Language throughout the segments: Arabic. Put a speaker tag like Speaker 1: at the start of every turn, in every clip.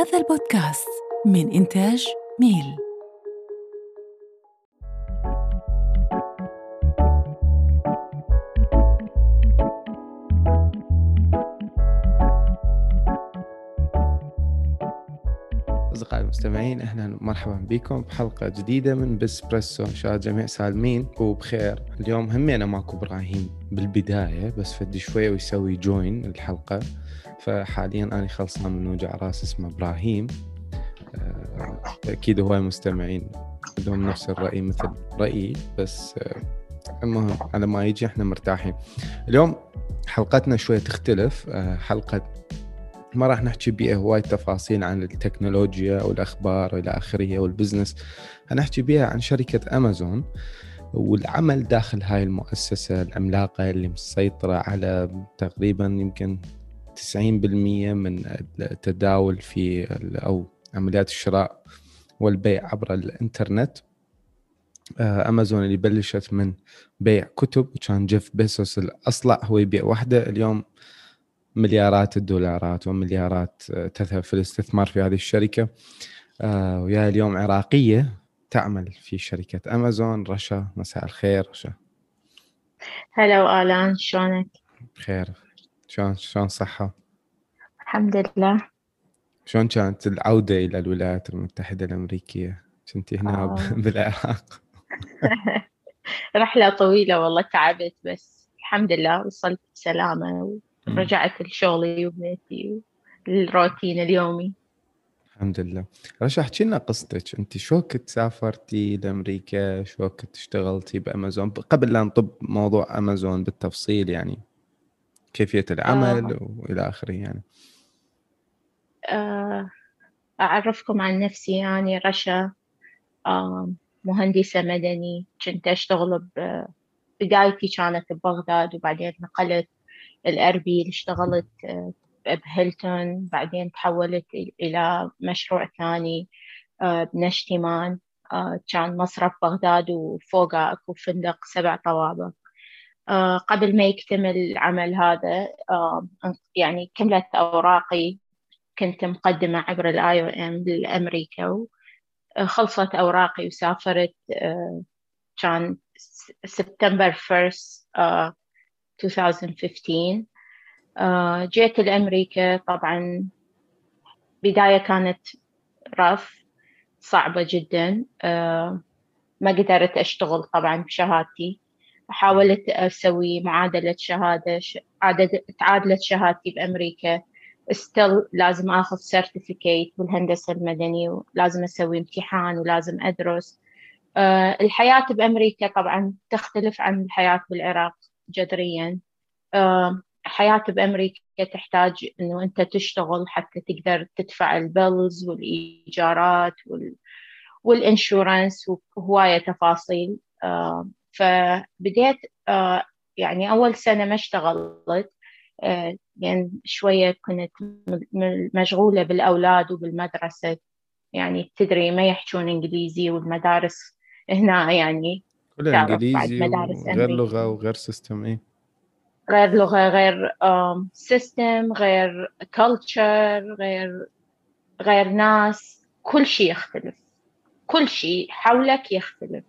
Speaker 1: هذا البودكاست من إنتاج ميل.
Speaker 2: أصدقائي المستمعين أهلا ومرحبا بكم بحلقة جديدة من بسبريسو. إن شاء الله الجميع سالمين وبخير. اليوم همينا ماكو إبراهيم بالبداية بس فدي شوية ويسوي جوين الحلقة. فحاليا أنا خلصان من وجع راس اسمه إبراهيم. آه، أكيد هواي مستمعين عندهم نفس الرأي مثل رأيي بس آه، المهم على ما يجي إحنا مرتاحين. اليوم حلقتنا شوية تختلف. آه، حلقة ما راح نحكي بيها هواي تفاصيل عن التكنولوجيا والأخبار والى آخره وال business. هنحكي بيها عن شركة أمازون والعمل داخل هاي المؤسسة العملاقة اللي مسيطرة على تقريبا يمكن 90% من التداول في أو عمليات الشراء والبيع عبر الإنترنت. آه، أمازون اللي بلشت من بيع كتب وكان جيف بيسوس الأصلع هو يبيع واحدة. اليوم مليارات الدولارات ومليارات آه، تذهب في الاستثمار في هذه الشركة آه، ويا اليوم عراقية تعمل في شركة أمازون رشا مساء الخير رشا
Speaker 3: هلا وآلان شلونك؟
Speaker 2: بخير شلون شلون صحة؟
Speaker 3: الحمد لله
Speaker 2: شلون كانت العودة إلى الولايات المتحدة الأمريكية؟ كنتي هنا
Speaker 3: آه.
Speaker 2: بالعراق
Speaker 3: رحلة طويلة والله تعبت بس الحمد لله وصلت بسلامة ورجعت لشغلي وبيتي الروتين اليومي.
Speaker 2: الحمد لله. رشا احكي لنا قصتك؟ انت شو كنت سافرتي لأمريكا؟ شو كنت اشتغلتي بأمازون؟ قبل لا نطب موضوع أمازون بالتفصيل يعني. كيفية العمل وإلى آخره يعني.
Speaker 3: آه، أعرفكم عن نفسي. يعني رشا آه، مهندسة مدني. كنت أشتغل ب- بدايتي كانت ببغداد وبعدين نقلت الأربيل اشتغلت آه، بهيلتون بعدين تحولت إلى مشروع ثاني آه، بنشتمان آه، كان مصرف بغداد وفوقه أكو فندق سبع طوابق. قبل ما يكتمل العمل هذا يعني كملت أوراقي كنت مقدمة عبر ال IOM لأمريكا خلصت أوراقي وسافرت كان سبتمبر 1 آه، 2015 آه، جيت لأمريكا طبعا بداية كانت rough صعبة جدا. آه، ما قدرت أشتغل طبعا بشهادتي. حاولت أسوي معادلة شهادة تعادلت شهادتي بأمريكا. still لازم أخذ certificate بالهندسة المدني ولازم أسوي امتحان ولازم أدرس. آه، الحياة بأمريكا طبعا تختلف عن الحياة بالعراق. جذريا. الحياة بأمريكا تحتاج إنه أنت تشتغل حتى تقدر تدفع ال bills والإيجارات وال... وال insurance وهواية تفاصيل. فبديت يعني أول سنة ما اشتغلت آه، يعني شوية كنت مشغولة بالأولاد وبالمدرسة. يعني تدري ما يحجون إنجليزي والمدارس هنا يعني
Speaker 2: كلها إنجليزي
Speaker 3: مدارس أمريكا.
Speaker 2: لغة وغير system اي
Speaker 3: غير لغة غير system غير culture غير غير ناس. كل شيء يختلف. كل شيء حولك يختلف.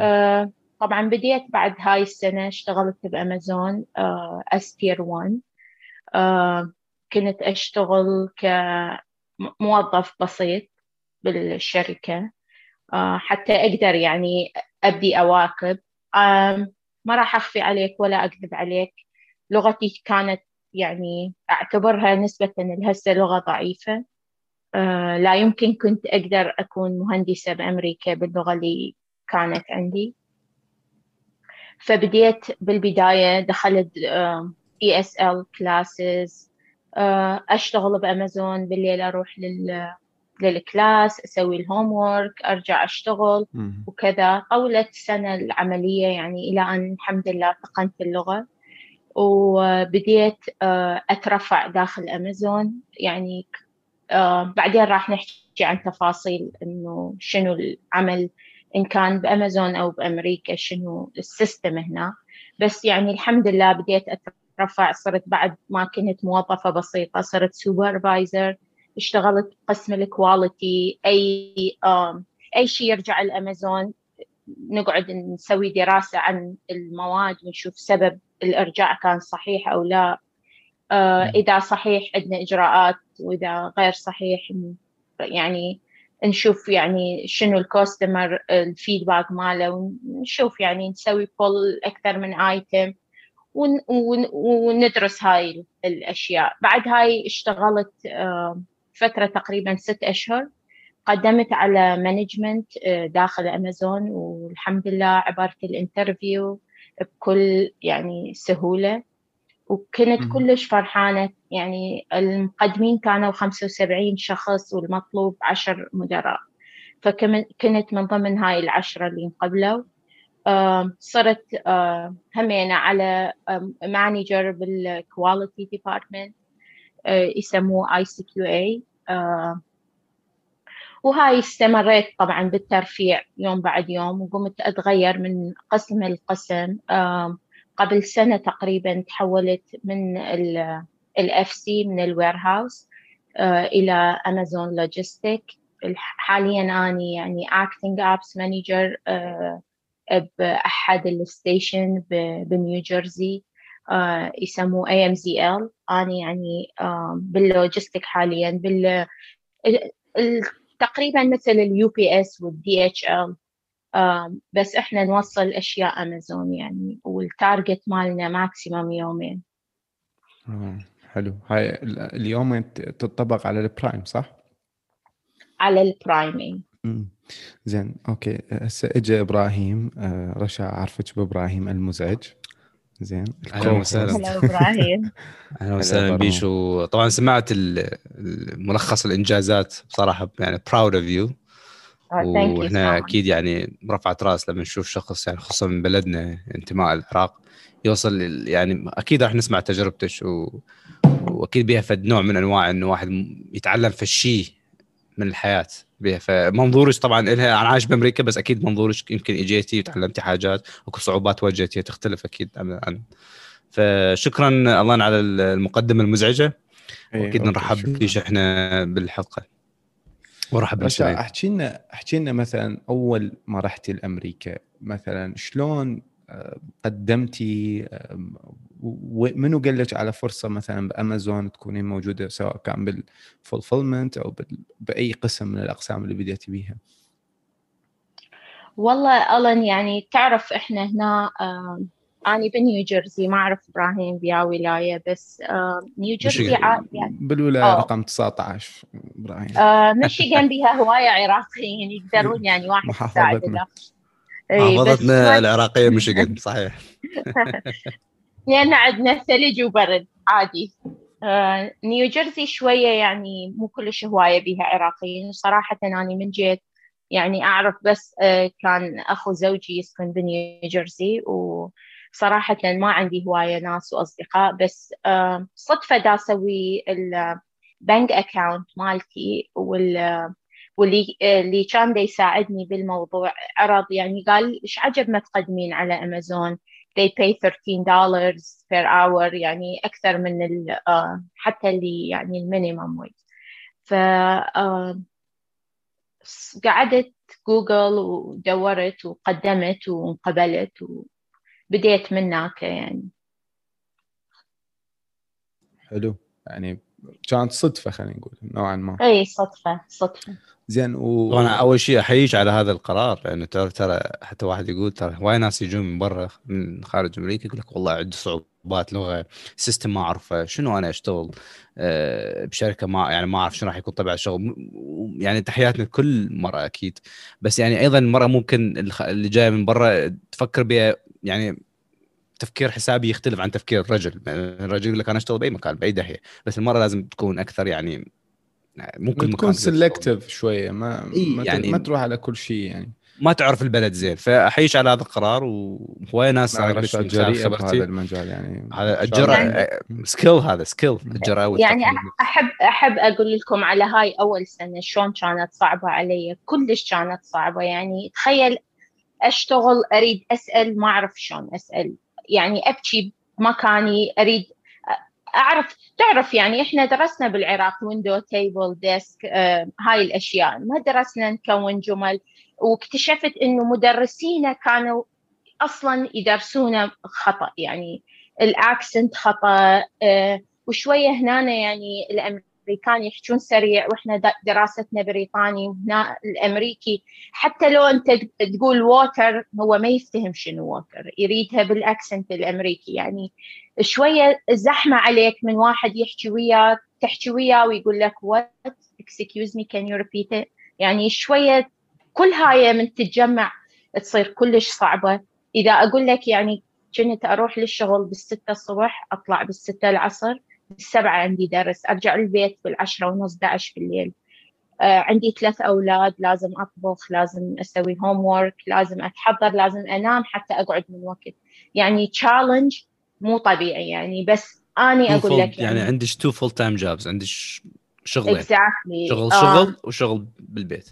Speaker 3: آه، طبعا بديت بعد هاي السنة اشتغلت بأمازون اس تير 1 آه، كنت أشتغل كموظف بسيط بالشركة. آه، حتى أقدر يعني أبدي أواكب. ما راح أخفي عليك ولا أكذب عليك. لغتي كانت يعني أعتبرها نسبة لهسه لغة ضعيفة. آه، لا يمكن كنت أقدر أكون مهندسة بأمريكا باللغة اللي كانت عندي. فبديت بالبداية دخلت ESL classes أشتغل بأمازون بالليل أروح لل لل class أسوي ال homework أرجع
Speaker 2: أشتغل.
Speaker 3: وكذا. طولت سنة العملية يعني إلى أن الحمد لله اتقنت اللغة. وبديت آه، أترفع داخل أمازون. يعني آه، بعدين راح نحكي عن تفاصيل إنه شنو العمل إن كان بأمازون أو بأمريكا شنو ال system هنا. بس يعني الحمد لله بديت أترفع. صرت بعد ما كنت موظفة بسيطة صرت supervisor اشتغلت بقسم ال quality أي أي شيء يرجع الأمازون نقعد نسوي دراسة عن المواد ونشوف سبب الإرجاع كان صحيح أو لا. آه، إذا صحيح عندنا إجراءات وإذا غير صحيح يعني نشوف يعني شنو الكاستمر الفيدباك ماله ونشوف يعني نسوي بول أكثر من ايتم وندرس هاي الأشياء. بعد هاي اشتغلت آه، فترة تقريبا ست أشهر قدمت على management آه، داخل أمازون والحمد لله عبرت ال interview بكل يعني سهولة. وكنت كلش فرحانة يعني المقدمين كانوا 75 شخص والمطلوب 10 مدراء. فكنت من ضمن هاي العشرة اللي انقبلوا صرت همينة على manager بال quality department يسموه ICQA وهاي استمريت طبعا بالترفيع يوم بعد يوم وقمت أتغير من قسم لقسم قبل سنة تقريبا تحولت من ال FC من ال warehouse آه، إلى أمازون logistics حاليا أنا يعني acting manager آه، بأحد ال station بنيو جيرسي. آه، يسموه AMZL أنا يعني بال logistic حاليا بال تقريبا مثل ال UPS وال DHL بس إحنا نوصل أشياء امازون يعني والتارجت مالنا maximum يومين.
Speaker 2: آه، حلو. هاي اليوم تطبق على ال Prime صح؟
Speaker 3: على ال Prime
Speaker 2: زين okay. هسه اجى إبراهيم آه، رشا عرفتك بإبراهيم المزعج. زين.
Speaker 4: أهلا وسهلا.
Speaker 3: إبراهيم
Speaker 4: أهلا وسهلا بيشو. طبعا سمعت ملخص الإنجازات بصراحة يعني proud of
Speaker 3: you
Speaker 4: وإحنا أكيد يعني رفعت رأس لما نشوف شخص يعني خصوصا من بلدنا انتماء العراق يوصل يعني أكيد راح نسمع تجربتك و... وأكيد بها فد نوع من أنواع إنه واحد يتعلم في الشيء من الحياة. بها فمنظورك طبعا لها أنا عايش بأمريكا بس أكيد منظورك يمكن إجيتي وتعلمتي حاجات اكو صعوبات واجهتيها تختلف أكيد عن, عن فشكرا الله على المقدمة المزعجة إيه، وأكيد نرحب بيش إحنا بالحلقة.
Speaker 2: ورحب احكي لنا احكي لنا مثلا أول ما رحتي لأمريكا مثلا شلون قدمتي منو قال لك على فرصة مثلا بأمازون تكونين موجودة سواء كان بال fulfillment أو بأي قسم من الأقسام اللي بديتي بيها؟
Speaker 3: والله ألن يعني تعرف إحنا هنا أنا بنيو جيرسي ما أعرف إبراهيم بيا ولاية بس آه نيو جيرسي
Speaker 2: يعني بالولاية أوه. رقم 19 إبراهيم
Speaker 3: آه ميشيغان بها هواية عراقيين يقدرون يعني واحد يساعد
Speaker 4: محافظتنا العراقية ميشيغان صحيح.
Speaker 3: لأن عندنا ثلج وبرد عادي. آه نيو جيرسي شوية يعني مو كلش هواية بها عراقيين صراحة أنا من جيت يعني أعرف بس آه كان أخو زوجي يسكن بنيو جيرسي و صراحة ما عندي هواية ناس وأصدقاء بس صدفة دا أسوي ال bank account مالتي وال واللي اللي كان يساعدني بالموضوع عرض يعني قال إيش عجب ما تقدمين على امازون they pay 13 dollars per hour. يعني أكثر من ال حتى اللي يعني ال minimum wage ف قعدت جوجل ودورت وقدمت وانقبلت و بديت من هناك يعني.
Speaker 2: حلو. يعني كانت صدفة خلينا نقول نوعا ما.
Speaker 3: إي صدفة صدفة.
Speaker 2: زين و
Speaker 4: أنا أول شيء أحييك على هذا القرار لأنه ترى ترى حتى واحد يقول ترى هواي ناس يجون من برا من خارج أمريكا يقول لك والله عندي صعوبات لغة system ما أعرفه شنو أنا أشتغل؟ آه، بشركة ما يعني ما أعرف شنو راح يكون طبع الشغل. يعني تحياتنا لكل مرة أكيد. بس يعني أيضا المراه ممكن اللي جاية من برا تفكر بها يعني تفكير حسابي يختلف عن تفكير الرجل. الرجل يقول لك أنا أشتغل بأي مكان باي داهيه بس المراه لازم تكون أكثر يعني
Speaker 2: ممكن تكون selective شوية ما إيه ما, يعني ما تروح على كل شيء يعني.
Speaker 4: ما تعرف البلد زين. فاحييك على هذا القرار وهواي ناس
Speaker 2: جريئه بهذا المجال يعني.
Speaker 4: هذا الجرأة skill هذا skill الجرأة
Speaker 3: يعني أحب أحب أقول لكم على هاي أول سنة شلون كانت صعبة علي. كلش كانت صعبة يعني. تخيل أشتغل أريد أسأل ما أعرف شلون أسأل. يعني أبكي بمكاني أريد أعرف تعرف يعني إحنا درسنا بالعراق window table desk هاي الأشياء. ما درسنا نكون جمل. واكتشفت إنه مدرسينا كانوا أصلا يدرسونا خطأ. يعني ال accent خطأ آه، وشوية هنا يعني الامريكان يحجون سريع وإحنا دراستنا بريطاني وهنا الأمريكي. حتى لو أنت تقول water هو ما يفتهم شنو water يريدها بال accent الأمريكي. يعني شوية زحمه عليك من واحد يحكي وياك تحكي وياه ويقول لك what excuse me can you repeat يعني شوية كل هاي من تتجمع تصير كلش صعبة. إذا أقول لك يعني كنت أروح للشغل بالستة الصبح أطلع بالستة العصر بالسبعة عندي درس أرجع البيت بالعشرة ونص 11 بالليل. آه عندي ثلاث أولاد لازم أطبخ لازم أسوي homework لازم أتحضر لازم أنام حتى أقعد من وقت. يعني challenge مو طبيعي يعني بس اني أقول لك
Speaker 4: يعني, يعني عندك two full time jobs عندك شغلين.
Speaker 3: Exactly.
Speaker 4: شغل شغل آه. وشغل بالبيت.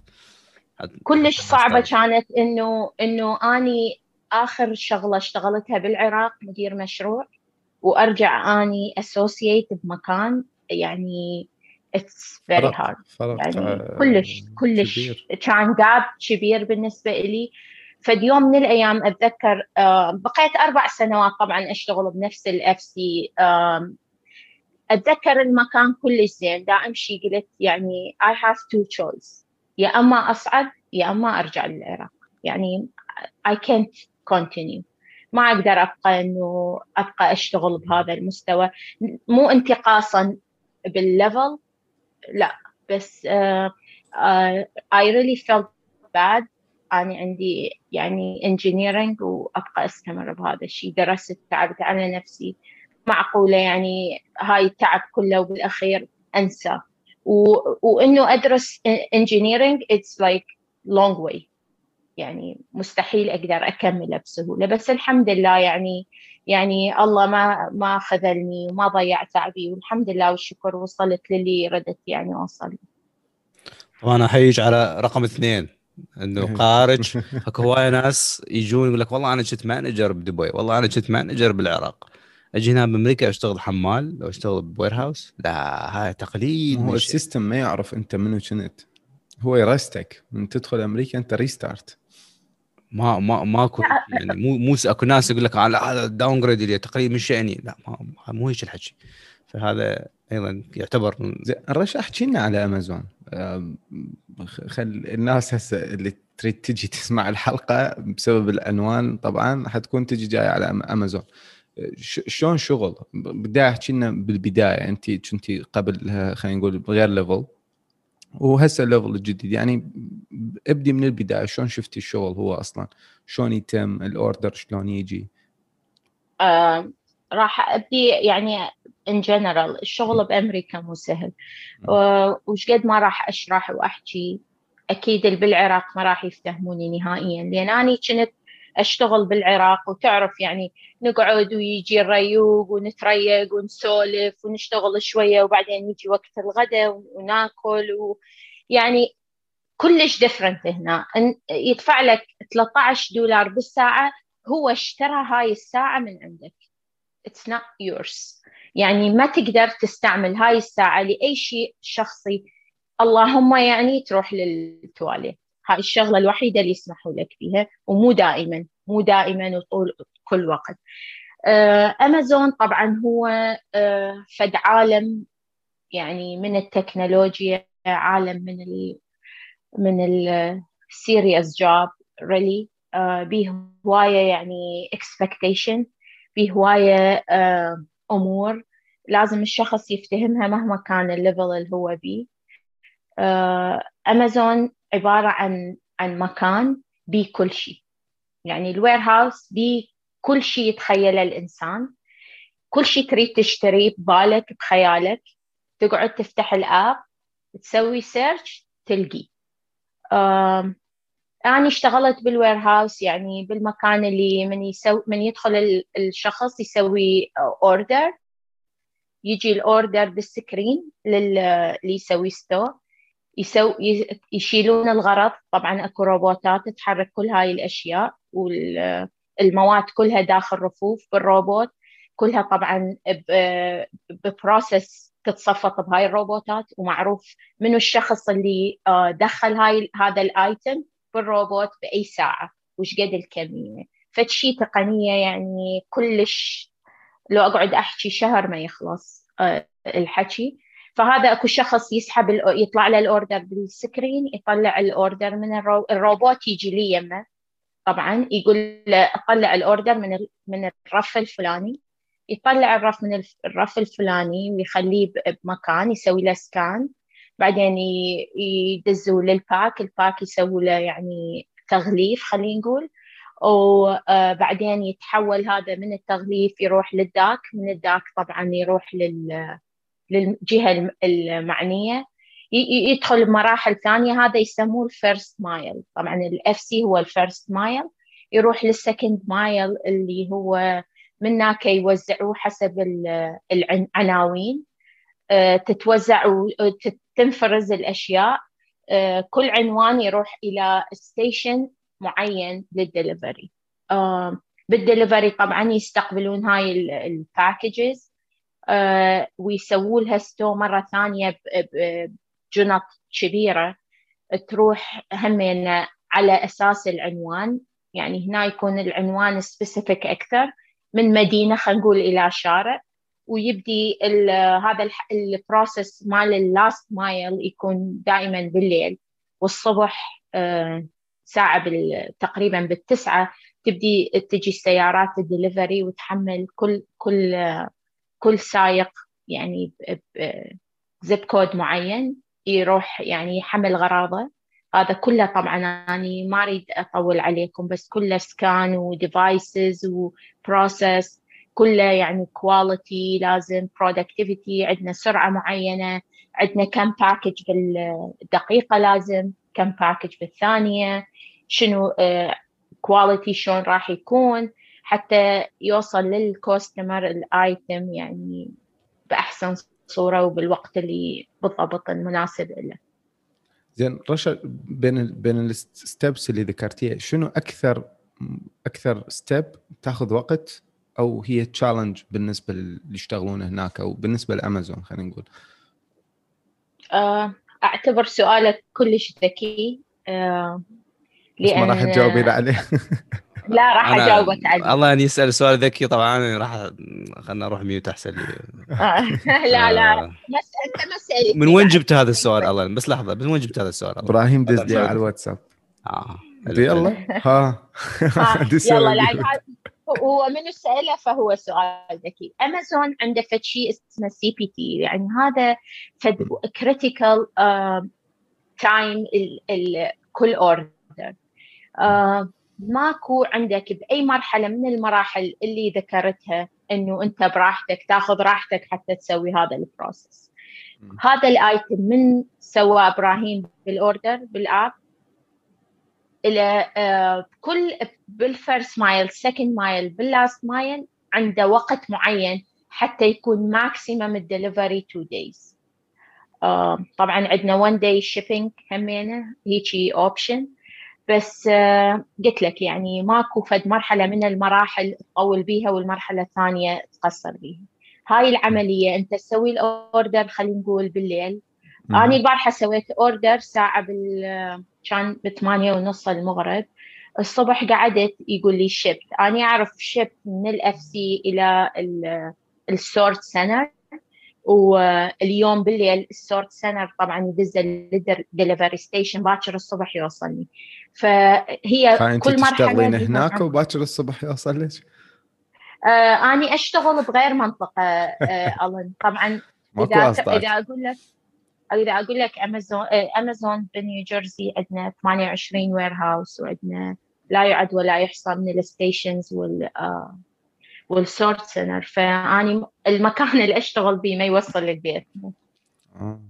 Speaker 3: كلش صعبة كانت انه إنه أني آخر شغلة اشتغلتها بالعراق مدير مشروع. وأرجع أني associate بمكان يعني it's very hard يعني آه، كلش كلش كان gap كبير بالنسبة لي فد يوم من الأيام أتذكر آه، بقيت أربع سنوات طبعا أشتغل بنفس ال FC أتذكر المكان كلش زين. دا امشي قلت يعني I have two choice يا أما أصعد يا أما أرجع للعراق. يعني I can't continue. ما أقدر أبقى إنه أبقى أشتغل بهذا المستوى. مو انتقاصا بالليفل لا بس uh, uh, I really felt bad. أنا عندي يعني engineering وأبقى أستمر بهذا الشيء. درست تعبت على نفسي. معقولة يعني هاي التعب كله وبالأخير أنسى. و... وإنه أدرس engineering it's like long way. يعني مستحيل أقدر اكمله بسهولة بس الحمد لله يعني يعني الله ما ما خذلني وما ضيع تعبي والحمد لله والشكر وصلت للي ردت يعني اوصل
Speaker 4: طبعا احييك على رقم اثنين إنه خارج اكو هواية ناس يجون يقول لك والله أنا كنت manager بدبي والله أنا كنت manager بالعراق. أجي هنا بأمريكا أشتغل حمال لو أشتغل ب warehouse لا هاي تقليد
Speaker 2: هو ال system ما يعرف أنت منو كنت هو يـ restart ك من تدخل أمريكا أنت restart.
Speaker 4: ما ما ماكو يعني مو مو أكو ناس يقول لك هذا downgrade اللي تقريبا من شأني. لا ما مو هيك الحكي. فهذا أيضا يعتبر
Speaker 2: رشا احكي لنا على أمازون. خل الناس هسه اللي تريد تجي تسمع الحلقة بسبب العنوان طبعا حتكون تجي جاية على أمازون. شلون شغل؟ بداية احكي لنا بالبداية أنت كنتي قبل خلينا نقول بغير level وهسه ال level الجديد يعني ابدي من البداية شلون شفتي الشغل هو أصلا؟ شلون يتم ال order شلون يجي؟
Speaker 3: آه راح أبدي يعني in general الشغل بأمريكا مو سهل. وش قد ما راح أشرح وأحكي أكيد اللي بالعراق ما راح يفتهموني نهائيا. لأن اني كنت أشتغل بالعراق وتعرف يعني نقعد ويجي الريوق ونتريق ونسولف ونشتغل شوية وبعدين يجي وقت الغداء وناكل ويعني كلش different هنا. يدفع لك 13 دولار بالساعة هو اشترى هاي الساعة من عندك. It's not yours. يعني ما تقدر تستعمل هاي الساعة لأي شيء شخصي. اللهم يعني تروح للتواليت. هاي الشغلة الوحيدة اللي يسمحوا لك فيها ومو دائما مو دائما وطول كل وقت. أمازون طبعا هو فد عالم يعني من التكنولوجيا عالم من ال من ال serious job really به هواية يعني expectation به هواية أمور. لازم الشخص يفتهمها مهما كان ال level اللي هو بيه. أمازون عبارة عن عن مكان بكل شيء. يعني ال warehouse بكل شيء يتخيله الإنسان. كل شيء تريد تشتريه ببالك بخيالك. تقعد تفتح ال app تسوي search تلقي. أنا اشتغلت بال warehouse يعني بالمكان اللي من يسوي من يدخل الشخص يسوي order يجي ال order بال screen للي يسوي stow يسو يشيلون الغرض. طبعا أكو روبوتات تحرك كل هاي الأشياء والمواد كلها داخل رفوف بالروبوت. كلها طبعا ب process تتصفط بهاي الروبوتات ومعروف منو الشخص اللي آه، دخل هاي هذا ال item بالروبوت بأي ساعة وش قد الكمية. فشي تقنية يعني كلش لو أقعد أحكي شهر ما يخلص آه، الحكي. فهذا أكو شخص يسحب يطلع له ال order بال screen يطلع ال order من الرو... الروبوت يجي لي يمه. طبعا يقول له أطلع ال order من من الرف الفلاني. يطلع الرف من الرف الفلاني ويخليه بمكان يسوي له scan بعدين يدزوا لل pack ال pack يسوي له يعني تغليف خلينا نقول. وبعدين يتحول هذا من التغليف يروح لل dock من ال dock طبعا يروح لل للجهة المعنية. يدخل بمراحل ثانية هذا يسموه ال first mile طبعا ال FC هو ال first mile يروح لل second mile اللي هو من هناك يوزعوه حسب العناوين. آه، تتوزع وتنفرز الأشياء. آه، كل عنوان يروح إلى station معين للدليفري آه، بالدليفري طبعا يستقبلون هاي ال packages ويسووا لها stow مرة ثانية بجنط كبيرة. تروح همين على أساس العنوان يعني هنا يكون العنوان specific أكثر من مدينة خلينا نقول إلى شارع ويبدي هذا ال process مال ال last mile يكون دائما بالليل والصبح آه، ساعة تقريبا بالتسعة تبدي تجي السيارات الدليفري وتحمل كل كل كل سايق يعني zip code معين يروح يعني يحمل غراضه. هذا كله طبعا أنا ما أريد أطول عليكم بس كله scan و devices و process كله يعني quality لازم productivity عندنا سرعة معينة. عندنا كم package بالدقيقة لازم كم package بالثانية شنو quality آه، شلون راح يكون. حتى يوصل لل customer ال item يعني بأحسن صورة وبالوقت اللي بالضبط المناسب له.
Speaker 2: زين رشا بين بين ال steps اللي ذكرتيها شنو أكثر أكثر step تاخذ وقت أو هي challenge بالنسبة اللي يشتغلون هناك أو بالنسبة لأمازون خلينا نقول؟
Speaker 3: آه، أعتبر سؤالك كلش ذكي.
Speaker 2: آه، لأن ما راح تجاوبين عليه.
Speaker 3: لا راح اجاوبك عليه
Speaker 4: الله اني يسأل سؤال ذكي طبعا راح خلنا نروح mute أحسن لي.
Speaker 3: آه، لا لا آه. أنت مسألة
Speaker 4: من وين جبت هذا السؤال الله بس لحظة من وين جبت هذا السؤال
Speaker 2: إبراهيم دز لي على الواتساب. آه يلا ها.
Speaker 3: يلا هو من سأله فهو سؤال ذكي. امازون عنده فد شيء اسمه CPT يعني هذا فد critical time كل order ماكو عندك بأي مرحلة من المراحل اللي ذكرتها إنه أنت براحتك تاخذ راحتك حتى تسوي هذا ال process هذا ال item من سوى إبراهيم بال order بال app إلى آه كل بال first mile second mile بال last mile عنده وقت معين حتى يكون maximum ال delivery 2 days طبعا عندنا 1 day shipping همينة هيجي option بس آه، قلت لك يعني ماكو فد مرحلة من المراحل تطول بيها والمرحلة الثانية تقصر بيها. هاي العملية أنت تسوي ال order خلينا نقول بالليل. أنا البارحة سويت order ساعة بال كان بثمانية ونص المغرب. الصبح قعدت يقول لي shipped أنا أعرف shipped من ال FC إلى ال sort center واليوم بالليل ال sort center طبعا يدز لل delivery station باكر الصبح يوصلني. فهي كل مرحله
Speaker 2: تشتغلين هناك وباكر الصبح يوصل لك؟
Speaker 3: آه أني أشتغل بغير منطقة آه ألن. طبعا إذا إذا أقول لك إذا أقول لك أمازون آه أمازون بنيو جيرسي عندنا 28 warehouse وعندنا لا يعد ولا يحصى من ال stations وال آه وال sort center فأني المكان اللي أشتغل به ما يوصل للبيت. آه.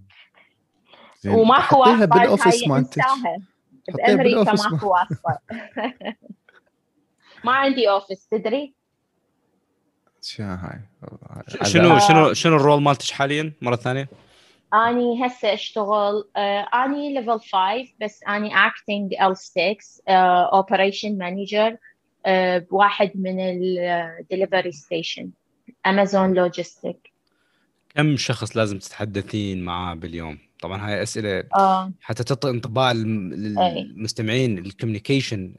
Speaker 3: وماكو واحد
Speaker 2: بال office مالتك.
Speaker 3: بامريكا ماكو واسطه ما عندي office تدري؟
Speaker 2: هاي
Speaker 4: شنو شنو شنو ال role مالتك حاليا مرة ثانية؟
Speaker 3: أني هسه أشتغل آه أني level 5 بس أني acting L 6 operation manager بواحد من ال delivery station امازون logistic
Speaker 4: كم شخص لازم تتحدثين معاه باليوم؟ طبعا هاي أسئلة
Speaker 3: آه.
Speaker 4: حتى تعطي انطباع. للمستمعين ال communication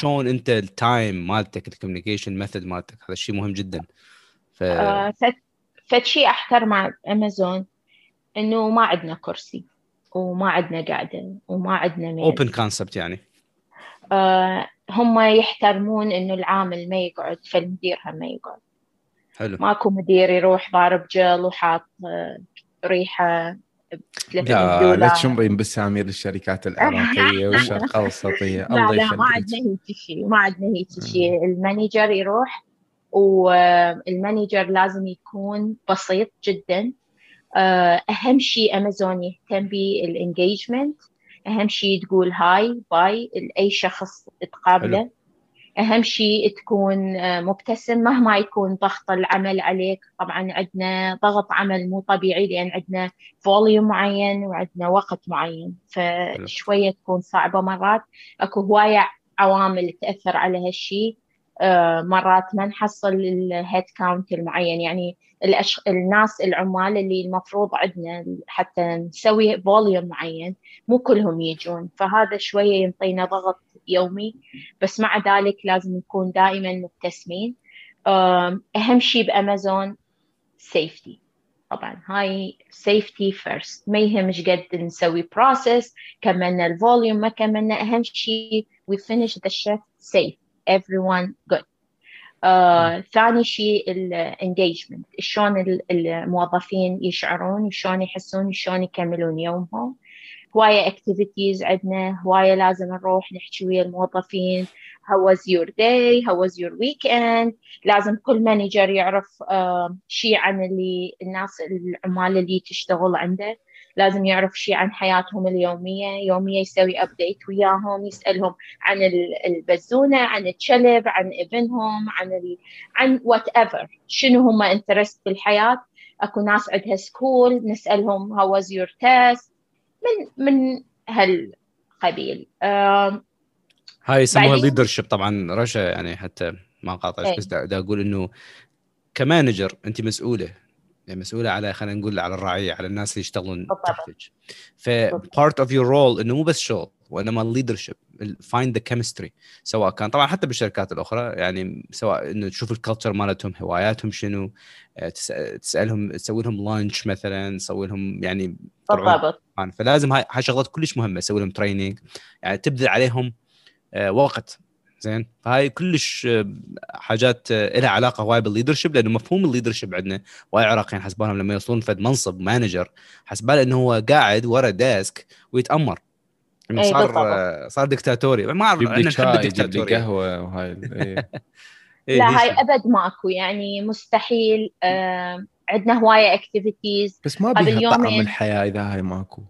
Speaker 4: شلون أنت ال time مالتك ال communication method مالتك هذا الشيء مهم جدا. ف
Speaker 3: آه، شيء أحتر مع امازون إنه ما عندنا كرسي وما عندنا قعده وما عندنا
Speaker 4: اوبن كونسبت يعني.
Speaker 3: آه، هم يحترمون إنه العامل ما يقعد فالمدير هم ما يقعد.
Speaker 4: حلو.
Speaker 3: ماكو مدير يروح ضارب جل وحاط آه، ريحة ب 300
Speaker 2: لا لا تشمرين بسامير الشركات العراقيه والشرق الأوسطية.
Speaker 3: لا
Speaker 2: الله
Speaker 3: لا ما
Speaker 2: يخليك.
Speaker 3: عندنا هيك شيء ما عندنا هيك شيء. المانجر يروح والمانجر لازم يكون بسيط جدا. آه، أهم شيء أمازون يهتم بال engagement أهم شيء تقول hi bye لأي شخص تقابله. أهم شيء تكون آه، مبتسم مهما يكون ضغط العمل عليك. طبعا عندنا ضغط عمل مو طبيعي لأن عندنا volume معين وعندنا وقت معين فشوية تكون صعبة مرات. أكو هواية عوامل تأثر على هالشيء آه، مرات ما نحصل ال head count المعين. يعني الأش... الناس العمال اللي المفروض عندنا حتى نسوي volume معين مو كلهم يجون. فهذا شوية ينطينا ضغط يومي بس مع ذلك لازم نكون دائما مبتسمين. أهم شيء بأمازون safety طبعا هاي safety first ما يهم شقد نسوي process كملنا ال volume ما كملنا أهم شيء we finish the shift safe. Everyone good. آه، ثاني شيء ال engagement شلون ال- الموظفين يشعرون شلون يحسون شلون يكملون يومهم. هواية activities عندنا هواية لازم نروح نحكي ويا الموظفين how was your day how was your weekend? لازم كل manager يعرف شيء عن اللي الناس العمال اللي تشتغل عنده. لازم يعرف شيء عن حياتهم اليومية. يومية يسوي update وياهم يسألهم عن ال- البزونة عن الچلب عن ابنهم عن ال... عن whatever شنو هم interest بالحياة؟ أكو ناس عندها school نسألهم how was your test من من هالقبيل. آم،
Speaker 4: هاي يسموها leadership طبعا. رشا يعني حتى ما قاطعش
Speaker 3: إيه.
Speaker 4: بس دا, أقول إنه ك manager أنت مسؤولة. يعني مسؤولة على خلينا نقول على الرعية على الناس اللي يشتغلون. تحتك. ف part of your role إنه مو بس شغل. وانما ال leadership find the chemistry سواء كان طبعا حتى بالشركات الأخرى يعني سواء إنه تشوف ال culture مالتهم هواياتهم شنو آه، تس- تسألهم تسوي لهم lunch مثلا تسوي لهم يعني
Speaker 3: بالضبط.
Speaker 4: فلازم هاي هاي شغلات كلش مهمة تسوي لهم training يعني تبذل عليهم آه، وقت. زين؟ فهاي كلش آه، حاجات آه، لها علاقة هواي بال leadership لأنه مفهوم ال leadership عندنا وايد عراقيين حسبانهم لما يوصلون فد منصب مانجر حسبان انه هو قاعد ورا ديسك ويتأمر.
Speaker 3: إي
Speaker 4: صار
Speaker 3: بالضبط.
Speaker 4: آه، صار دكتاتوري ما أعرف
Speaker 2: إحنا
Speaker 4: نحب الدكتاتوريه
Speaker 2: قهوة وهاي إيه.
Speaker 4: إيه،
Speaker 3: لا هاي. أبد ماكو يعني مستحيل آم، عندنا هواية اكتيفيتيز
Speaker 2: بس ما
Speaker 3: قبل
Speaker 2: بيها طعم. الحياة إذا هاي ماكو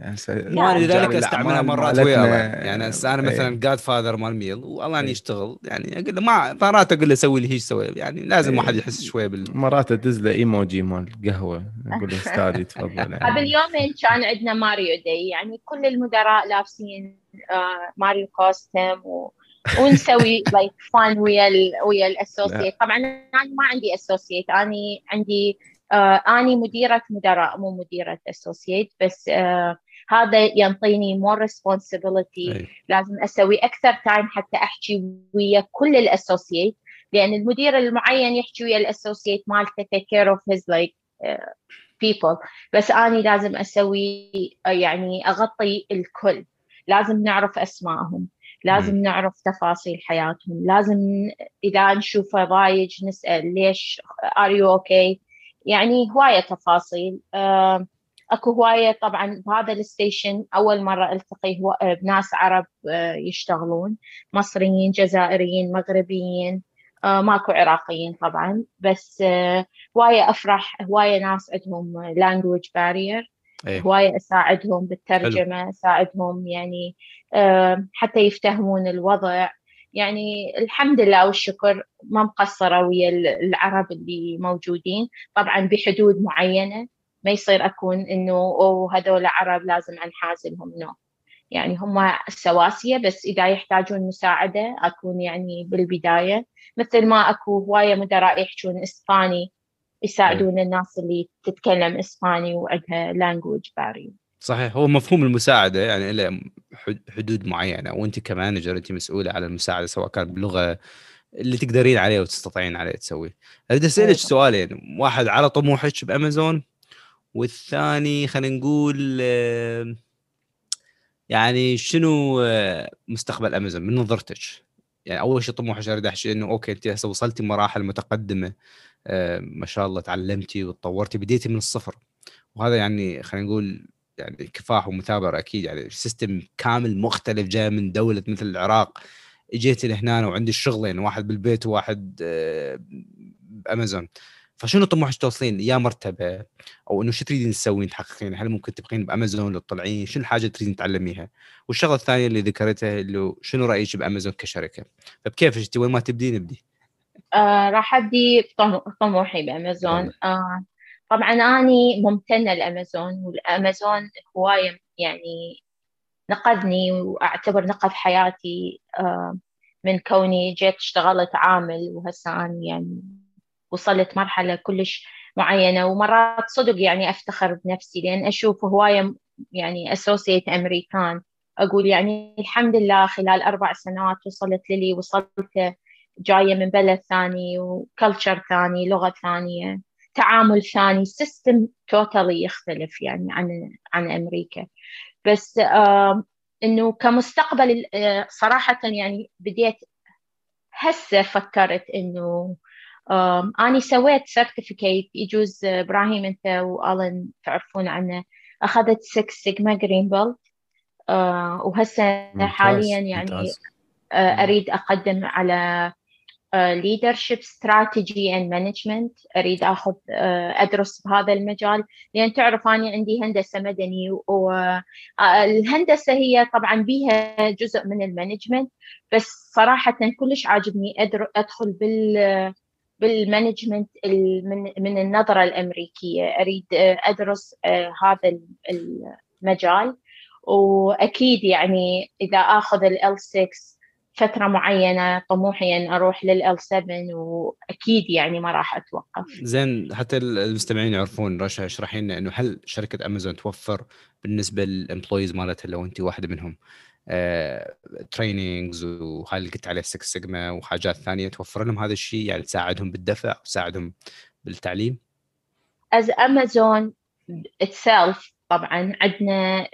Speaker 2: يعني.
Speaker 4: وأنا لذلك
Speaker 2: أستعملها
Speaker 4: مرات بعد. يعني هسه أنا
Speaker 2: إيه.
Speaker 4: مثلا جاد فاذر مال ميل والله اني
Speaker 2: إيه.
Speaker 4: يشتغل يعني أقول له ما مرات أقول له سوي لي هيك سوي يعني لازم
Speaker 2: إيه.
Speaker 4: واحد يحس شوية بال
Speaker 2: مرات أدز له إيموجي مال قهوة أقول له استاذي تفضل
Speaker 3: قبل
Speaker 2: يعني.
Speaker 3: يومين كان عندنا ماريو day يعني كل المدراء لابسين آه، ماريو costume و... ونسوي like fun ويا ال... ويا ال associate طبعا أنا ما عندي associate أني عندي آه أني مديرة مدراء مو مديرة associate بس آه هذا ينطيني more responsibility.
Speaker 4: إيه.
Speaker 3: لازم أسوي أكثر time حتى أحكي ويا كل ال associate لأن المدير المعين يحكي ويا ال associate مالته take care of his like uh, people. بس أني لازم أسوي آه، يعني أغطي الكل. لازم نعرف أسمائهم. لازم نعرف تفاصيل حياتهم. لازم إذا نشوفه ضايج نسأل ليش are you okay يعني هواية تفاصيل. آه، اكو هواية طبعا بهذا ال station أول مرة ألتقي هو بناس عرب آه، يشتغلون مصريين جزائريين مغربيين آه، ماكو عراقيين طبعا بس آه، هواية أفرح هواية ناس عندهم language barrier
Speaker 4: إيه.
Speaker 3: هواية أساعدهم بالترجمة أساعدهم يعني حتى يفتهمون الوضع. يعني الحمد لله والشكر ما مقصرة ويا العرب اللي موجودين. طبعا بحدود معينة ما يصير أكون إنه oh هذول عرب لازم أنحاز لهم no يعني هم سواسية بس إذا يحتاجون مساعدة أكون يعني بالبداية مثل ما أكو هواية مدراء يحجون إسباني يساعدون الناس اللي تتكلم إسباني وعندها language barrier
Speaker 4: صحيح هو مفهوم المساعدة يعني له حدود معينة وأنت ك manager أنت مسؤولة على المساعدة سواء كان بلغة اللي تقدرين عليه وتستطيعين عليه تسويه. أريد أسألك أيوة. سؤالين واحد على طموحك بأمازون والثاني خلينا نقول يعني شنو مستقبل امازون من نظرتك؟ يعني أول شيء طموحك أريد أحكي إنه okay أنت هسه وصلتي مراحل متقدمة ما شاء الله تعلمتي وتطورتي بديتي من الصفر. وهذا يعني خلينا نقول يعني كفاح ومثابرة أكيد يعني system كامل مختلف جاي من دولة مثل العراق. اجيت لهنا وعندي الشغلين واحد بالبيت وواحد بأمازون. فشنو طموحك توصلين يا مرتبة أو إنه شو تريدين تسوين تحققين هل ممكن تبقين بأمازون لو تطلعين شنو الحاجة تريدين تعلميها؟ والشغلة الثانية اللي ذكرتها اللي شنو رأيك بأمازون كشركة؟ فبكيف انت وين ما تبدين نبدي
Speaker 3: آه راح أبدي طموحي بأمازون. آه طبعا أني ممتنة لأمازون والأمازون هواية يعني نقذني وأعتبر نقذ حياتي آه، من كوني جيت اشتغلت عامل وهسه أنا يعني وصلت مرحلة كلش معينة ومرات صدق يعني أفتخر بنفسي لأن أشوف هواية يعني associate أمريكان. أقول يعني الحمد لله خلال أربع سنوات وصلت للي وصلت جاية من بلد ثاني و culture ثاني لغة ثانية تعامل ثاني system totally يختلف يعني عن عن أمريكا. بس آه إنه كمستقبل آه صراحة يعني بديت هسه فكرت إنه أنا سويت certificate يجوز إبراهيم أنت وألن تعرفون عنه. أخذت 6 Sigma Green Belt وهسه حاليا يعني آه أريد أقدم على leadership strategy and management. أريد أخذ أدرس بهذا المجال. لأن تعرف أنا عندي هندسة مدني والهندسه هي طبعا بيها جزء من ال management. بس صراحة كلش عاجبني أدخل بال بال management من من النظرة الأمريكية. أريد أدرس هذا المجال. وأكيد يعني إذا آخذ ال 6 فترة معينة طموحي أن أروح لل L7 وأكيد يعني ما راح أتوقف.
Speaker 4: زين حتى المستمعين يعرفون رشا اشرحي لنا أنه هل شركة أمازون توفر بالنسبة لل employees مالتها لو أنت واحدة منهم؟ trainings آه، وهاي اللي قلت عليه 6 سيجما وحاجات ثانية توفر لهم هذا الشيء يعني تساعدهم بالدفع وتساعدهم بالتعليم؟
Speaker 3: as امازون itself طبعا عندنا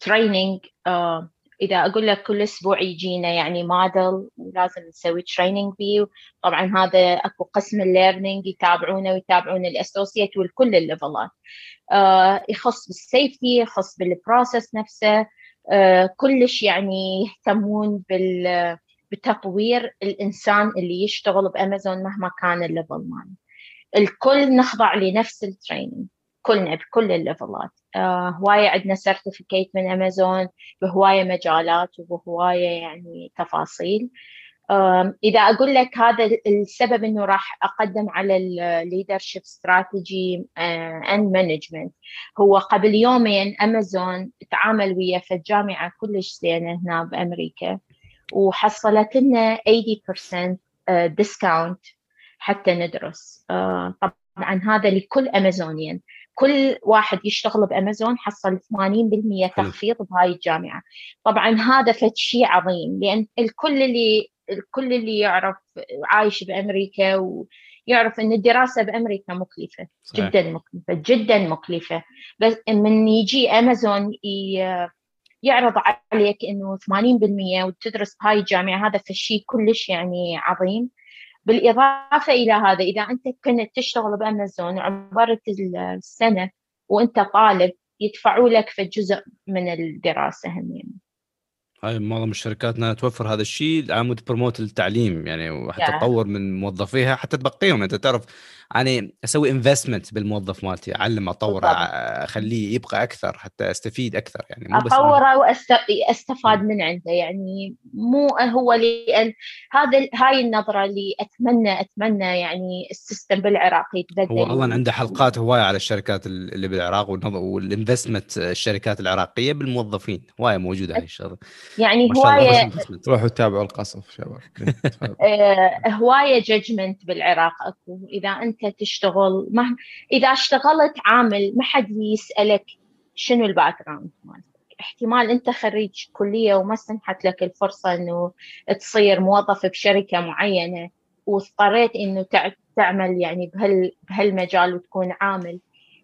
Speaker 3: training uh, إذا أقول لك كل أسبوع يجينا يعني module ولازم نسوي training فيه. طبعا هذا أكو قسم ال learning يتابعونه ويتابعون ال associate والكل ال levelات آه يخص بال safety يخص بال process نفسه. آه كلش يعني يهتمون بال بتطوير الإنسان اللي يشتغل بأمازون مهما كان ال level ماله. الكل نخضع لنفس ال training كلنا بكل ال levelات. آه هواية عندنا certificate من أمازون بهواية مجالات وبهواية يعني تفاصيل. آه إذا أقول لك هذا السبب إنه راح أقدم على ال leadership strategy and management هو قبل يومين أمازون تعامل ويا في الجامعة كلش زينة هنا بأمريكا وحصلت لنا 80% discount آه، حتى ندرس. آه طبعا هذا لكل أمازونيين. كل واحد يشتغل بأمازون حصل 80% تخفيض بهاي الجامعة. طبعا هذا فد شيء عظيم لأن الكل اللي الكل اللي يعرف عايش بأمريكا ويعرف إن الدراسة بأمريكا مكلفة صحيح. جدا مكلفة جدا مكلفة بس من يجي أمازون يعرض عليك إنه 80% وتدرس بهاي الجامعة هذا فشي كلش يعني عظيم بالإضافة إلى هذا إذا أنت كنت تشتغل بأمازون وعبرت السنة وأنت طالب يدفعوا لك في جزء من الدراسة هم يعني.
Speaker 4: هاي معظم الشركات إنها توفر هذا الشيء عمود promote التعليم يعني وحتى تطور من موظفيها حتى تبقيهم. أنت تعرف يعني أسوي investment بالموظف مالتي اعلم
Speaker 3: أطوره.
Speaker 4: أخليه يبقى أكثر حتى أستفيد أكثر يعني مو بس
Speaker 3: أطوره واستفاد من عنده يعني مو هو لأن هذا هاي النظرة اللي أتمنى أتمنى يعني السيستم بالعراق يتبدل.
Speaker 4: هو أصلا عنده حلقات هواية على الشركات اللي بالعراق وال investment الشركات العراقية بالموظفين هواية موجودة هاي الشغلة.
Speaker 3: يعني هوايه.
Speaker 2: روحوا تابعوا القصف شباب.
Speaker 3: آه، هواية judgment بالعراق أكو. إذا أنت تشتغل. ما إذا اشتغلت عامل ما حد يسألك شنو ال background مالتك احتمال أنت خريج كلية وما سنحت لك الفرصة إنه تصير موظف بشركة معينة واضطريت إنه تع- تعمل يعني بهال بهالمجال وتكون عامل.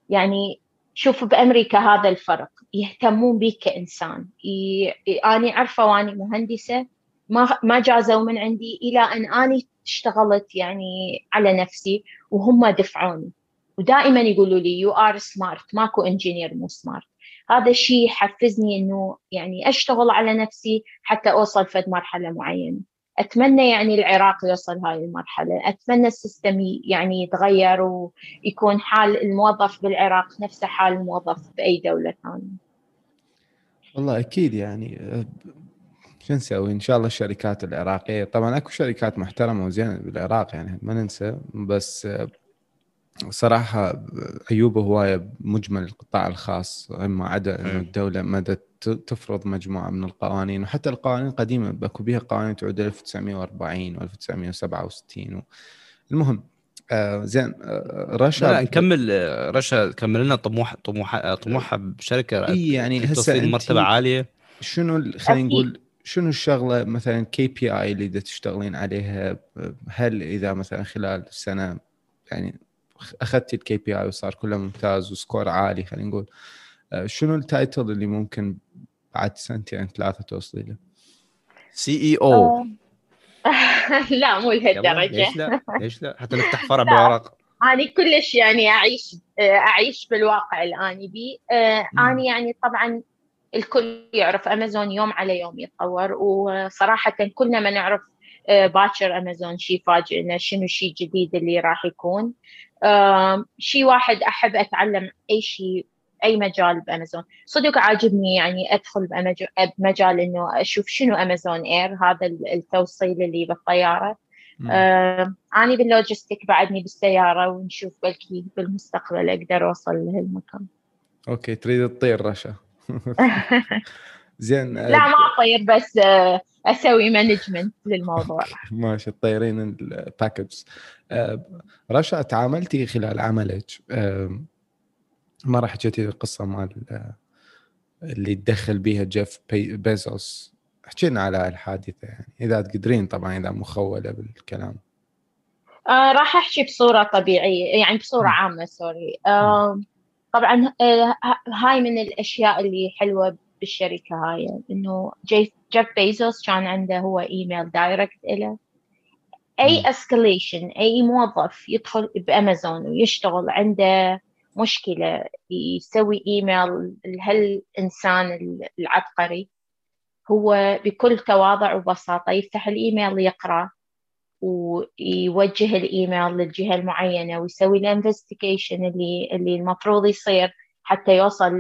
Speaker 3: يعني شوف بأمريكا هذا الفرق. يهتمون بيك كإنسان. ي... اني عارفه واني مهندسة ما ما جازوا من عندي إلى أن اني اشتغلت يعني على نفسي وهم دفعوني. ودائما يقولوا لي you are smart ماكو engineer مو smart هذا الشيء يحفزني إنه يعني أشتغل على نفسي حتى أوصل فد مرحلة معينة. أتمنى يعني العراق يوصل هاي المرحلة. أتمنى السيستم يعني يتغير ويكون حال الموظف بالعراق نفسه حال الموظف بأي دولة ثانية.
Speaker 2: والله أكيد يعني. شو نسوي إن شاء الله الشركات العراقية. طبعا أكو شركات محترمة وزينة بالعراق يعني ما ننسى. بس أه، صراحة عيوب هوايه مجمل القطاع الخاص. ما عدا إنه
Speaker 4: مم.
Speaker 2: الدولة مدى ت- تفرض مجموعة من القوانين. وحتى القوانين القديمة أكو بها قوانين تعود 1940 و 1967 و... المهم آه زين آه رشا
Speaker 4: لا لا نكمل آه، رشا كمل لنا طموح طموح آه، طموحها بشركة
Speaker 2: إي يعني هسه
Speaker 4: مرتبة عالية.
Speaker 2: شنو خلينا. نقول شنو الشغلة مثلا KPI اللي دا تشتغلين عليها؟ هل إذا مثلا خلال سنة يعني أخذتي ال KPI وصار كله ممتاز و score عالي خلينا نقول آه، شنو ال title اللي ممكن بعد سنتين ثلاثة توصلي له؟
Speaker 4: CEO
Speaker 3: لا مو لهالدرجة.
Speaker 4: ليش لا؟ ليش لا؟ حتى نفتح فرع بالعراق
Speaker 3: أنا كلش يعني أعيش أعيش بالواقع آني بي آه،. أنا يعني طبعا الكل يعرف أمازون يوم على يوم يتطور وصراحة كلنا ما نعرف آه، باكر أمازون شيء فاجئنا شنو الشيء الجديد اللي راح يكون؟ شيء واحد أحب أتعلم أي شيء أي مجال بأمازون. صدق عاجبني يعني بأمج- بمجال إنه أشوف شنو أمازون Air هذا التوصيل اللي بالطيارة.
Speaker 2: مم.
Speaker 3: آه، أنا بال logistic بعدني بالسيارة ونشوف بلكي بالمستقبل أقدر أوصل لهالمكان.
Speaker 2: okay تريد تطير رشا. زين
Speaker 3: لا ما أطير بس آه، أسوي management للموضوع.
Speaker 2: ماشي تطيرين ال package آه، رشا تعاملتي خلال عملك؟ آه، ما راح حكيتي القصة مال اللي تدخل بيها جيف بي- بيزوس. احكي لنا على الحادثة يعني إذا تقدرين طبعا إذا مخولة بالكلام.
Speaker 3: آه، راح أحكي بصورة طبيعية يعني بصورة
Speaker 2: مم.
Speaker 3: عامة sorry آه، طبعا آه، هاي من الأشياء اللي حلوة بالشركة هاي إنه جيف بيزوس كان عنده هو email direct أي
Speaker 2: مم.
Speaker 3: escalation أي موظف يدخل بأمازون ويشتغل عنده مشكلة يسوي إيميل لهالإنسان العبقري هو بكل تواضع وبساطة يفتح الإيميل يقرأ ويوجه الإيميل للجهة المعينة ويسوي ال investigation اللي اللي المفروض يصير حتى يوصل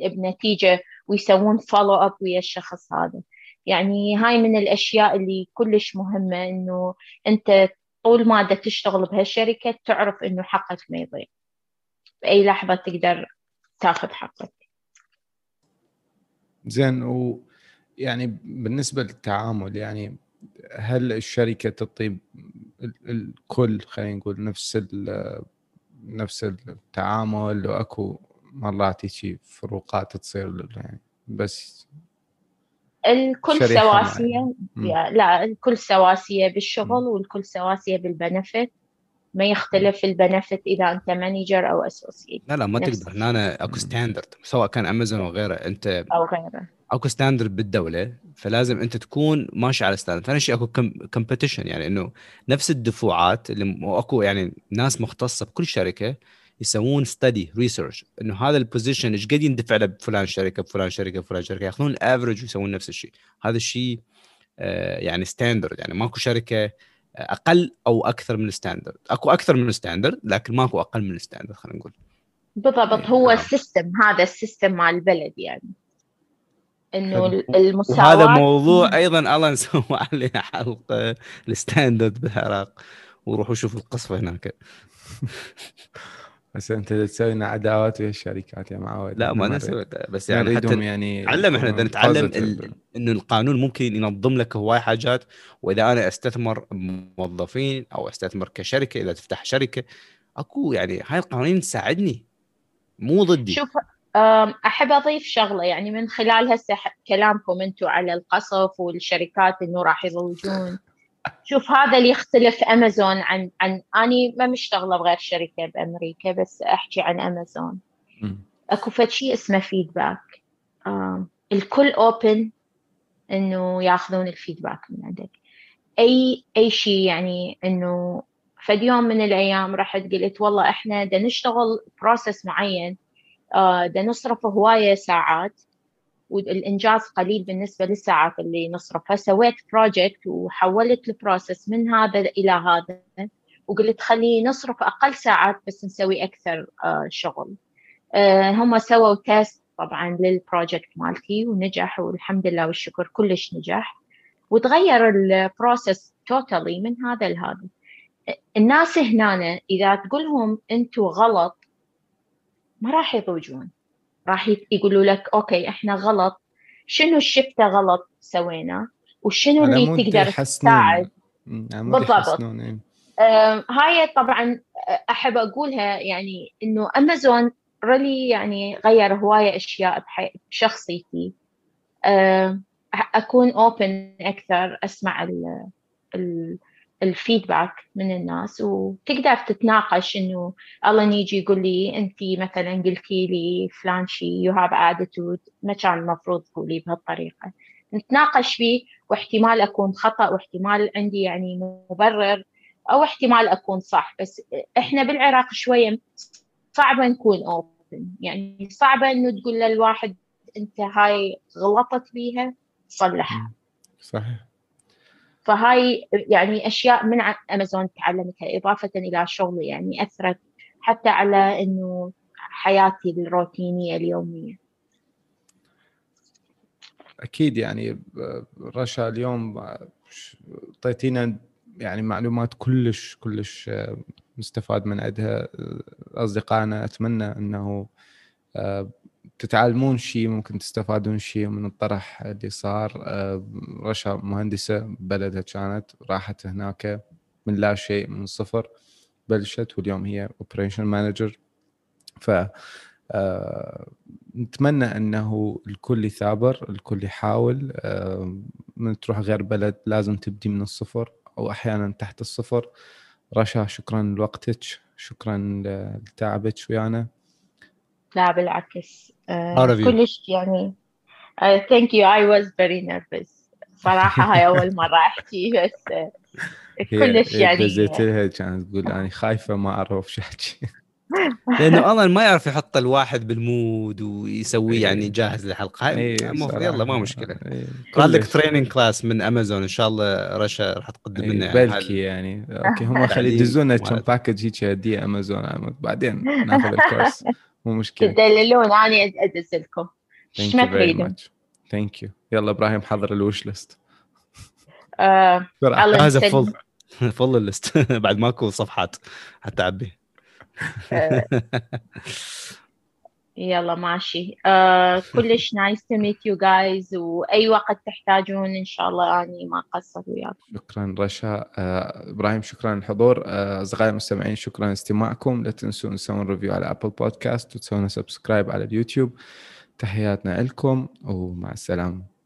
Speaker 3: بنتيجة ويسوون follow up ويا الشخص هذا. يعني هاي من الأشياء اللي كلش مهمة إنه أنت طول ما دا تشتغل بهالشركة تعرف إنه حقك ما يضيع. بأي لحظة تقدر تاخذ حقك.
Speaker 2: زين و يعني بالنسبة للتعامل يعني هل الشركة تعطي ال- الكل خلينا نقول نفس نفس التعامل وأكو مرات هيك فروقات تصير يعني بس
Speaker 3: الكل سواسية. يا- لا الكل سواسية بالشغل والكل سواسية بال benefit ما يختلف ال benefit إذا أنت manager أو associate
Speaker 4: لا لا ما تقدر. هنا أكو standard سواء كان امازون أو غيره أنت
Speaker 3: أو غيره.
Speaker 4: أكو standard بالدولة فلازم أنت تكون ماشي على standard ثاني شيء أكو competition يعني إنه نفس الدفوعات اللي وأكو يعني ناس مختصة بكل شركة يسوون study research إنه هذا ال position إيش قد يندفع له بفلان شركة بفلان شركة بفلان شركة؟ ياخذون ال average ويسوون نفس الشيء. هذا الشيء آه، يعني standard يعني ماكو شركة أقل أو أكثر من ال standard أكو أكثر من ال standard لكن ماكو أقل من ال standard خلينا نقول.
Speaker 3: بالضبط هو
Speaker 4: نعم.
Speaker 3: ال system هذا ال system مال البلد يعني.
Speaker 2: إنه.
Speaker 3: المساواة
Speaker 4: وهذا موضوع أيضا يلا نسوي عليه حلقة ال standard بالعراق. وروحوا شوفوا القصفه هناك.
Speaker 2: بس انت تسوي لنا عداوات ويا الشركات يا معود
Speaker 4: لا ما
Speaker 2: إحنا
Speaker 4: نسوي بس يعني حتى
Speaker 2: يعني
Speaker 4: نتعلم إحنا بدنا نتعلم. ال... إنه القانون ممكن ينظم لك هواي حاجات وإذا أنا أستثمر موظفين أو أستثمر كشركة إذا تفتح شركة أكو يعني هاي القوانين تساعدني مو ضدي.
Speaker 3: شوف أحب أضيف شغلة يعني من خلال هسه كلامكم أنتم على القصف والشركات إنه راح يضوجون شوف هذا اللي يختلف أمازون عن عن أني ما مشتغلة بغير شركة بأمريكا بس أحكي عن
Speaker 2: أمازون.
Speaker 3: أكو فد شيء اسمه feedback الكل open إنه ياخذون ال feedback من عندك. أي أي شيء يعني إنه فد يوم من الأيام رحت قلت والله إحنا بدنا نشتغل process معين آه، بدنا نصرف هواية ساعات والإنجاز قليل بالنسبة للساعات اللي نصرفها سويت project وحولت ال process من هذا إلى هذا وقلت خلي نصرف أقل ساعات بس نسوي أكثر آه، شغل. آه، هم سووا test طبعا لل project مالتي ونجح والحمد لله والشكر كلش نجح. وتغير ال process totally من هذا لهذا. الناس هنا إذا تقولهم أنتم غلط ما راح يضوجون. راح يقولوا لك okay إحنا غلط شنو الشفته غلط سوينا وشنو اللي تقدر. تساعد بالضبط.
Speaker 2: إيه.
Speaker 3: هاي طبعا أحب أقولها يعني إنه امازون really يعني غير هواية أشياء بشخصيتي أكون open أكثر أسمع ال ال ال feedback من الناس وتقدر تتناقش إنه الله يجي يقول لي انت مثلا قلتي لي فلان شيء you have attitude ما كان المفروض تقولي بهالطريقة. نتناقش فيه واحتمال أكون خطأ واحتمال عندي يعني مبرر أو احتمال أكون صح. بس إحنا بالعراق شوية صعبة نكون اوبن يعني صعبة إنه تقول للواحد أنت هاي غلطت بيها صلحها
Speaker 2: صحيح.
Speaker 3: فهاي يعني أشياء من أمازون تعلمتها إضافة إلى شغلي يعني أثرت حتى على إنه حياتي الروتينية اليومية.
Speaker 2: أكيد يعني ب- رشا اليوم اعطيتينا يعني معلومات كلش كلش آه، مستفاد من عندها آه، أصدقائنا أتمنى إنه آه، تتعلمون شيء ممكن تستفادون شيء من الطرح اللي صار. آه، رشا مهندسة بلدها كانت راحت هناك من لا شيء من الصفر بلشت واليوم هي operation manager ف آه، نتمنى أنه الكل يثابر الكل يحاول. آه، من تروح غير بلد لازم تبدي من الصفر أو أحيانا تحت الصفر. رشا شكرا لوقتك شكرا لتعبك ويانا.
Speaker 3: لا بالعكس. آه،. كلش يعني thank you I was very nervous صراحة هاي أول مرة أحكي بس آه، كلش يعني
Speaker 2: دزيت لها كانت تقول أنا خايفة ما أعرف شو أحكي.
Speaker 4: لأنه الله ما يعرف يحط الواحد بال mood ويسويه
Speaker 2: إيه.
Speaker 4: يعني جاهز للحلقة. هاي
Speaker 2: إيه،.
Speaker 4: يلا ما
Speaker 2: مشكلة.
Speaker 4: عندك
Speaker 2: كلش.
Speaker 4: training class من امازون إن شاء الله رشا راح تقدم
Speaker 2: إيه،
Speaker 4: لنا يعني
Speaker 2: بلكي يعني. okay هم خلي يدزونا كم. package هيك هديه امازون بعدين ناخذ ال course. مو مشكلة.
Speaker 3: تدللون أنا ادز لكم إيش ما تريدون؟
Speaker 2: thank you يلا إبراهيم حضر ال wish
Speaker 3: list
Speaker 2: آه،
Speaker 3: بسرعة
Speaker 4: جاهزه
Speaker 3: يسلمك.
Speaker 4: full full ال list. بعد ماكو صفحات حتى أعبي.
Speaker 3: آه، يلا ماشي. آه كلش nice to meet you guys وأي وقت تحتاجون إن شاء الله أني ما أقصر وياكم.
Speaker 2: شكرا رشا. آه، إبراهيم شكرا للحضور آه، أصدقائي المستمعين شكرا لاستماعكم لا تنسون تسوون review على Apple Podcast وتسوون subscribe على اليوتيوب. تحياتنا لكم ومع السلامة.